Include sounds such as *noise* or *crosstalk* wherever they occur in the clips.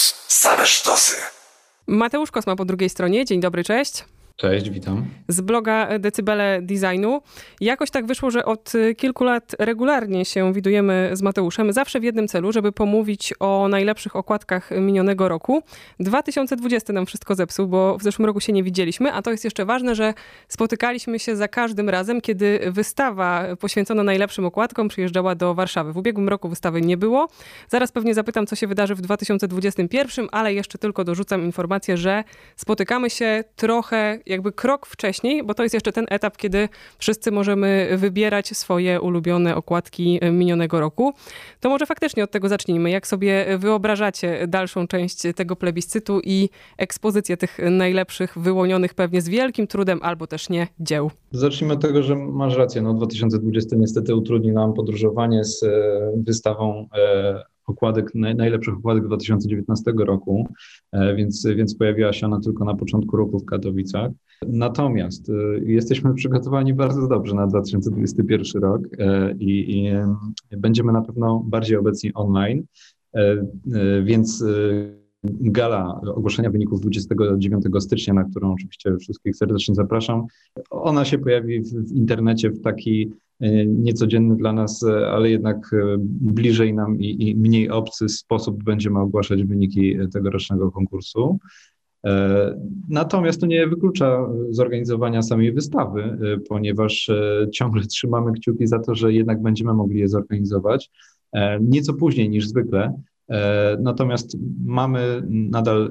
Plus. Same sztosy. Mateusz Kosma po drugiej stronie. Dzień dobry, cześć. Cześć, witam. Z bloga Decybele Designu. Jakoś tak wyszło, że od kilku lat regularnie się widujemy z Mateuszem, zawsze w jednym celu, żeby pomówić o najlepszych okładkach minionego roku. 2020 nam wszystko zepsuł, bo w zeszłym roku się nie widzieliśmy, a to jest jeszcze ważne, że spotykaliśmy się za każdym razem, kiedy wystawa poświęcona najlepszym okładkom przyjeżdżała do Warszawy. W ubiegłym roku wystawy nie było. Zaraz pewnie zapytam, co się wydarzy w 2021, ale jeszcze tylko dorzucam informację, że spotykamy się trochę jakby krok wcześniej, bo to jest jeszcze ten etap, kiedy wszyscy możemy wybierać swoje ulubione okładki minionego roku. To może faktycznie od tego zacznijmy. Jak sobie wyobrażacie dalszą część tego plebiscytu i ekspozycję tych najlepszych, wyłonionych pewnie z wielkim trudem albo też nie dzieł? Zacznijmy od tego, że masz rację. No 2020 niestety utrudni nam podróżowanie z e, wystawą okładek, najlepszych okładek 2019 roku, e, więc, więc pojawiła się ona tylko na początku roku w Katowicach. Natomiast e, jesteśmy przygotowani bardzo dobrze na 2021 rok e, i, i będziemy na pewno bardziej obecni online, więc gala ogłoszenia wyników 29 stycznia, na którą oczywiście wszystkich serdecznie zapraszam. Ona się pojawi w, internecie w taki niecodzienny dla nas, e, ale jednak e, bliżej nam i, i mniej obcy sposób będziemy ogłaszać wyniki tegorocznego konkursu. Natomiast to nie wyklucza zorganizowania samej wystawy, ponieważ ciągle trzymamy kciuki za to, że jednak będziemy mogli je zorganizować nieco później niż zwykle. Natomiast mamy nadal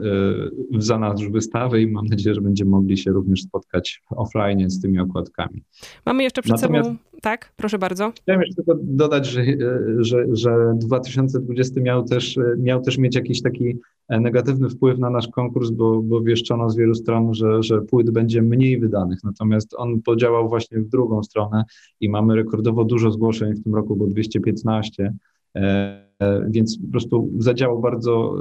w zanadrzu wystawy i mam nadzieję, że będziemy mogli się również spotkać offline z tymi okładkami. Mamy jeszcze przed Natomiast... sobą tak, proszę bardzo. Chciałem jeszcze tylko dodać, że, że, że 2020 miał też, miał też mieć jakiś taki negatywny wpływ na nasz konkurs, bo, bo wieszczono z wielu stron, że, że płyt będzie mniej wydanych. Natomiast on podziałał właśnie w drugą stronę i mamy rekordowo dużo zgłoszeń w tym roku, bo 215. E, więc po prostu zadziałał bardzo,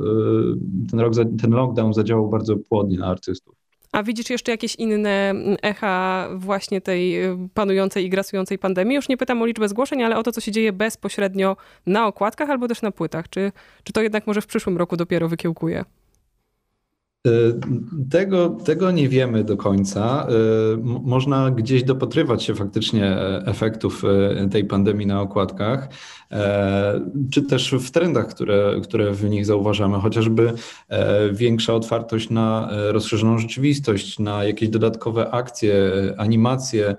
e, ten rok, ten lockdown zadziałał bardzo płodnie na artystów. A widzisz jeszcze jakieś inne echa właśnie tej y, panującej i grasującej pandemii? Już nie pytam o liczbę zgłoszeń, ale o to, co się dzieje bezpośrednio na okładkach albo też na płytach. Czy, czy to jednak może w przyszłym roku dopiero wykiełkuje? Y, tego, tego nie wiemy do końca. Y, można gdzieś dopatrywać się faktycznie e, efektów e, tej pandemii na okładkach, e, czy też w trendach, które, które w nich zauważamy, chociażby większa otwartość na rozszerzoną rzeczywistość, na jakieś dodatkowe akcje, animacje,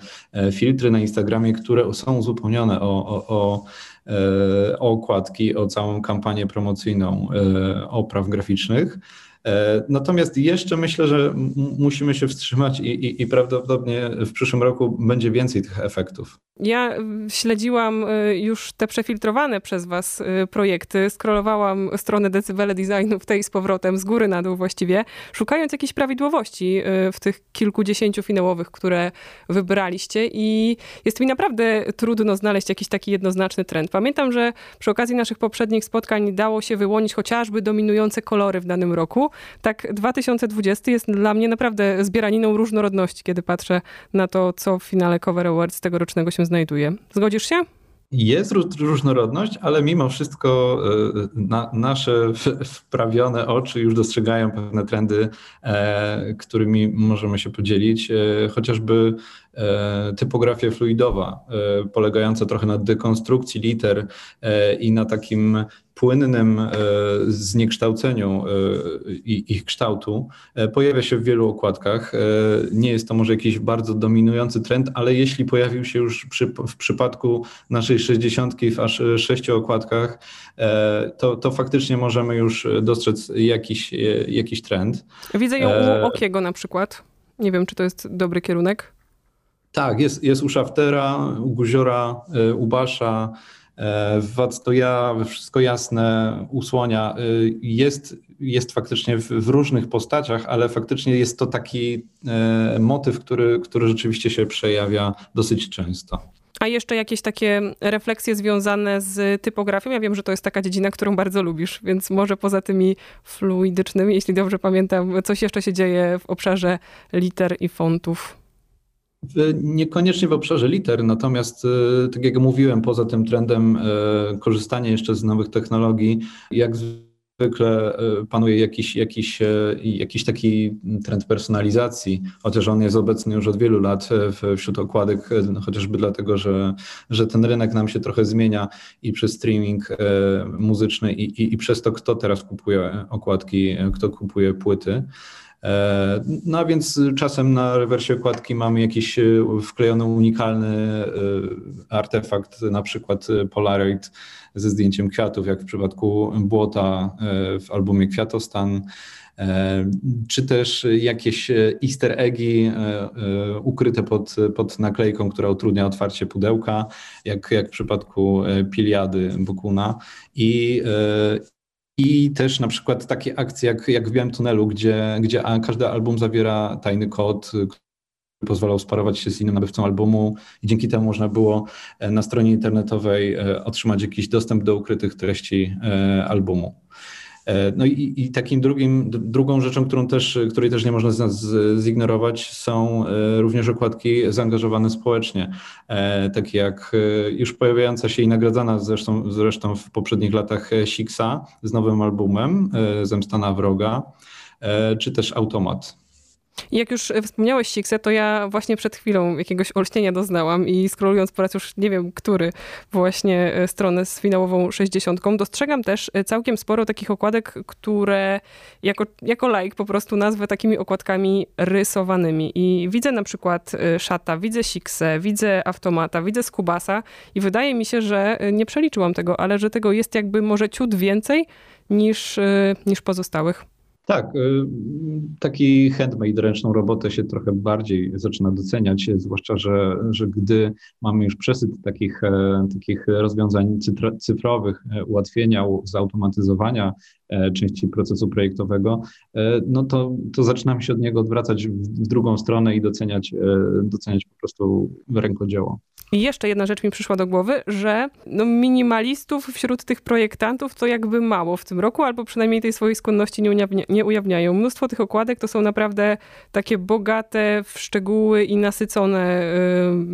filtry na Instagramie, które są uzupełnione o, o, o o okładki, o całą kampanię promocyjną opraw graficznych. E, natomiast jeszcze myślę, że musimy się wstrzymać i, i, i, prawdopodobnie w przyszłym roku będzie więcej tych efektów. Ja śledziłam y, już te przefiltrowane przez was y, projekty, scrollowałam stronę Decybele Designu w tej z powrotem, z góry na dół właściwie, szukając jakichś prawidłowości y, w tych kilkudziesięciu finałowych, które wybraliście i jest mi naprawdę trudno znaleźć jakiś taki jednoznaczny trend. Pamiętam, że przy okazji naszych poprzednich spotkań dało się wyłonić chociażby dominujące kolory w danym roku. Tak 2020 jest dla mnie naprawdę zbieraniną różnorodności, kiedy patrzę na to, co w finale Cover Awards tegorocznego się znajduje. Zgodzisz się? Jest różnorodność, ale mimo wszystko e, na, nasze wprawione oczy już dostrzegają pewne trendy, e, którymi możemy się podzielić. E, chociażby typografia fluidowa, polegająca trochę na dekonstrukcji liter i na takim płynnym e, zniekształceniu e, ich kształtu e, pojawia się w wielu okładkach. Nie jest to może jakiś bardzo dominujący trend, ale jeśli pojawił się już przy, w przypadku naszej 60 w aż sześciu okładkach, to, to faktycznie możemy już dostrzec jakiś, jakiś trend. Widzę ją u Okiego na przykład. Nie wiem, czy to jest dobry kierunek. Tak, jest, jest u Szaftera, u Guziora, u Basza, VAT to ja, wszystko jasne, usłonia. Y, jest, jest faktycznie w, w, różnych postaciach, ale faktycznie jest to taki e, motyw, który, który rzeczywiście się przejawia dosyć często. A jeszcze jakieś takie refleksje związane z typografią? Ja wiem, że to jest taka dziedzina, którą bardzo lubisz, więc może poza tymi fluidycznymi, jeśli dobrze pamiętam, coś jeszcze się dzieje w obszarze liter i fontów. Niekoniecznie w obszarze liter, natomiast e, tak jak mówiłem, poza tym trendem e, korzystania jeszcze z nowych technologii, jak zwykle e, panuje jakiś, jakiś, jakiś taki trend personalizacji, chociaż on jest obecny już od wielu lat wśród okładek, no chociażby dlatego, że, że ten rynek nam się trochę zmienia i przez streaming muzyczny i, i, i przez to, kto teraz kupuje okładki, kto kupuje płyty. No a więc czasem na rewersie okładki mamy jakiś wklejony unikalny artefakt, na przykład Polaroid ze zdjęciem kwiatów, jak w przypadku Błota e, w albumie Kwiatostan, e, czy też jakieś easter eggi e, ukryte pod, pod naklejką, która utrudnia otwarcie pudełka, jak, jak w przypadku Piliady Bukuna. I, i też na przykład takie akcje jak, jak w Białym Tunelu, gdzie, gdzie każdy album zawiera tajny kod, pozwalał sparować się z innym nabywcą albumu i dzięki temu można było e, na stronie internetowej e, otrzymać jakiś dostęp do ukrytych treści e, albumu. No i, i, takim drugim, drugą rzeczą, którą też, której też nie można z nas zignorować, są również okładki zaangażowane społecznie, takie jak już pojawiająca się i nagradzana zresztą, zresztą w poprzednich latach Sixa z nowym albumem Zemsta na wroga, czy też Automat. Jak już e, wspomniałeś Sixę, to ja właśnie przed chwilą jakiegoś olśnienia doznałam i scrollując po raz już nie wiem który właśnie e, stronę z finałową 60, dostrzegam też e, całkiem sporo takich okładek, które jako, jako like po prostu nazwę takimi okładkami rysowanymi. I widzę na przykład Szata, widzę Sixę, widzę Automata, widzę Skubasa i wydaje mi się, że nie przeliczyłam tego, ale że tego jest jakby może ciut więcej niż, niż pozostałych. Tak, y, taki handmade, ręczną robotę się trochę bardziej zaczyna doceniać, zwłaszcza, że, że gdy mamy już przesyt takich, e, takich rozwiązań cyfrowych, e, ułatwienia, zautomatyzowania e, części procesu projektowego, no to, to zaczynamy się od niego odwracać w drugą stronę i doceniać, doceniać po prostu rękodzieło. I jeszcze jedna rzecz mi przyszła do głowy, że no minimalistów wśród tych projektantów to jakby mało w tym roku, albo przynajmniej tej swojej skłonności nie, ujawnia, nie ujawniają. Mnóstwo tych okładek to są naprawdę takie bogate w szczegóły i nasycone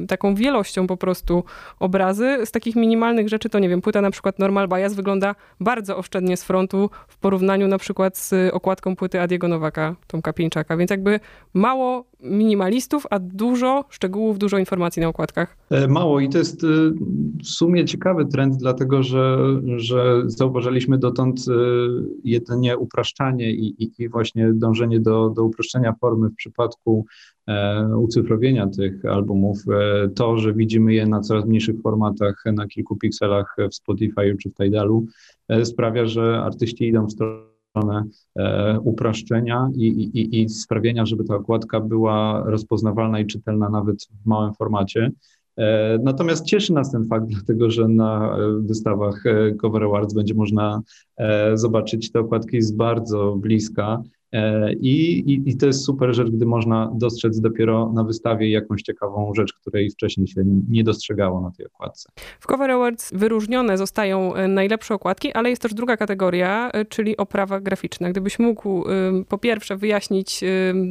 y, taką wielością po prostu obrazy. Z takich minimalnych rzeczy to nie wiem, płyta na przykład Normal Bias wygląda bardzo oszczędnie z frontu w porównaniu na przykład z okładką płyty Adiego Nowaka, Tomka Pieńczaka, więc jakby mało minimalistów, a dużo szczegółów, dużo informacji na okładkach. E, mało i to jest e, w sumie ciekawy trend, dlatego że, że zauważyliśmy dotąd e, jedynie upraszczanie i, i, i właśnie dążenie do, do uproszczenia formy w przypadku ucyfrowienia tych albumów. To, że widzimy je na coraz mniejszych formatach, na kilku pikselach w Spotify czy w Tidalu, sprawia, że artyści idą w stronę e, upraszczenia i, i, i sprawienia, żeby ta okładka była rozpoznawalna i czytelna nawet w małym formacie. E, natomiast cieszy nas ten fakt, dlatego że na e, wystawach Cover Awards będzie można zobaczyć te okładki z bardzo bliska. E, I, i, I, to jest super rzecz, gdy można dostrzec dopiero na wystawie jakąś ciekawą rzecz, której wcześniej się nie dostrzegało na tej okładce. W Cover Awards wyróżnione zostają e, najlepsze okładki, ale jest też druga kategoria, e, czyli oprawa graficzna. Gdybyś mógł po pierwsze wyjaśnić,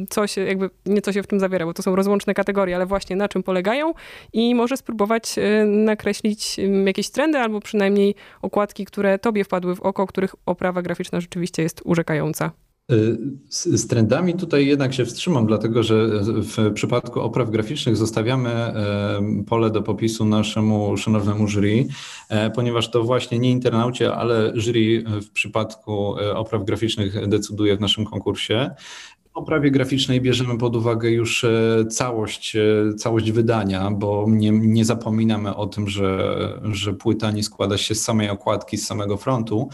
co się, jakby nie co się w tym zawiera, bo to są rozłączne kategorie, ale właśnie na czym polegają i może spróbować nakreślić jakieś trendy albo przynajmniej okładki, które tobie wpadły w oko, których oprawa graficzna rzeczywiście jest urzekająca. Z, z, trendami tutaj jednak się wstrzymam, dlatego że w przypadku opraw graficznych zostawiamy pole do popisu naszemu szanownemu jury, e, ponieważ to właśnie nie internaucie, ale jury w przypadku e, opraw graficznych decyduje w naszym konkursie. Oprawie graficznej bierzemy pod uwagę już e, całość, całość wydania, bo nie, nie zapominamy o tym, że, że płyta nie składa się z samej okładki, z samego frontu,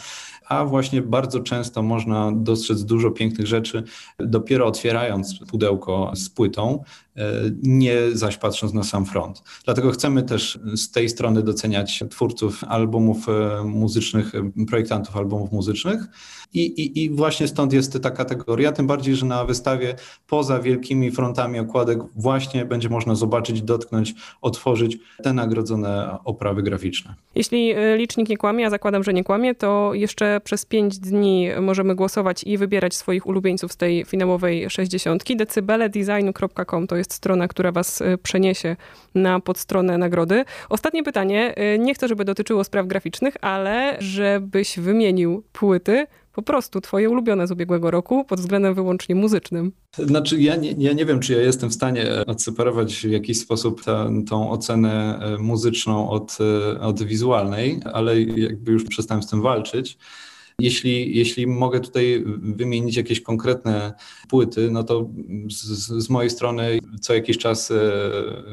a właśnie bardzo często można dostrzec dużo pięknych rzeczy dopiero otwierając pudełko z płytą, e, nie zaś patrząc na sam front. Dlatego chcemy też z tej strony doceniać twórców albumów e, muzycznych, projektantów albumów muzycznych i, i, i właśnie stąd jest ta kategoria, tym bardziej, że na wystawie poza wielkimi frontami okładek właśnie będzie można zobaczyć, dotknąć, otworzyć te nagrodzone oprawy graficzne. Jeśli e, licznik nie kłamie, a zakładam, że nie kłamie, to jeszcze przez pięć dni możemy głosować i wybierać swoich ulubieńców z tej finałowej 60. Decybeledesignu.com to jest strona, która was y, przeniesie na podstronę nagrody. Ostatnie pytanie. Y, nie chcę, żeby dotyczyło spraw graficznych, ale żebyś wymienił płyty, po prostu twoje ulubione z ubiegłego roku pod względem wyłącznie muzycznym? Znaczy, ja nie, ja nie wiem, czy ja jestem w stanie odseparować w jakiś sposób tą ocenę e, muzyczną od, e, od wizualnej, ale jakby już przestałem z tym walczyć. Jeśli, jeśli mogę tutaj wymienić jakieś konkretne płyty, no to z, z mojej strony co jakiś czas e,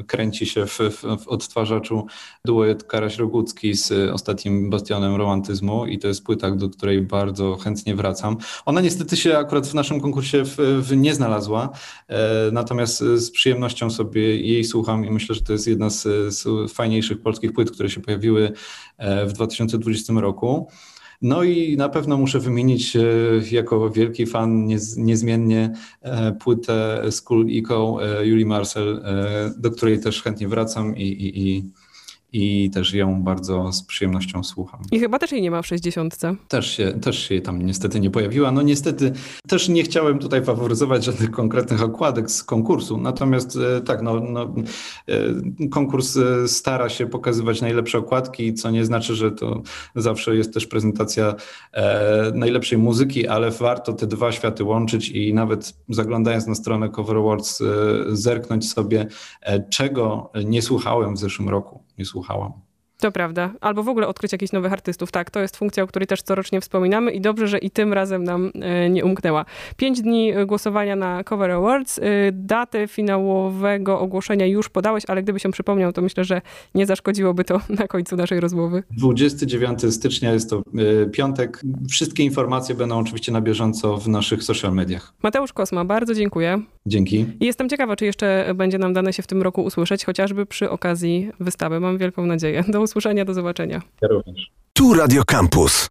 kręci się w, w, w odtwarzaczu duet Karaś-Rogucki z ostatnim bastionem romantyzmu i to jest płyta, do której bardzo chętnie wracam. Ona niestety się akurat w naszym konkursie w, w nie znalazła, e, natomiast z przyjemnością sobie jej słucham i myślę, że to jest jedna z, z fajniejszych polskich płyt, które się pojawiły e, w 2020 roku. No i na pewno muszę wymienić e, jako wielki fan niezmiennie e, płytę School Eco e, Julii Marcel, do której też chętnie wracam i, i, i i też ją bardzo z przyjemnością słucham. I chyba też jej nie ma w 60. Też się, też się tam niestety nie pojawiła. No niestety też nie chciałem tutaj faworyzować żadnych konkretnych okładek z konkursu, natomiast e, tak, no, no, e, konkurs e, stara się pokazywać najlepsze okładki, co nie znaczy, że to zawsze jest też prezentacja najlepszej muzyki, ale warto te dwa światy łączyć i nawet zaglądając na stronę Cover Awards zerknąć sobie, czego nie słuchałem w zeszłym roku nie słuchałam. To prawda. Albo w ogóle odkryć jakichś nowych artystów. Tak, to jest funkcja, o której też corocznie wspominamy i dobrze, że i tym razem nam e, nie umknęła. Pięć dni głosowania na Cover Awards. E, datę finałowego ogłoszenia już podałeś, ale gdyby się przypomniał, to myślę, że nie zaszkodziłoby to *laughs* na końcu naszej rozmowy. 29 stycznia jest to e, piątek. Wszystkie informacje będą oczywiście na bieżąco w naszych social mediach. Mateusz Kosma, bardzo dziękuję. Dzięki. I jestem ciekawa, czy jeszcze będzie nam dane się w tym roku usłyszeć, chociażby przy okazji wystawy. Mam wielką nadzieję. Do usłyszenia, do zobaczenia. Ja również. Tu Radio Campus.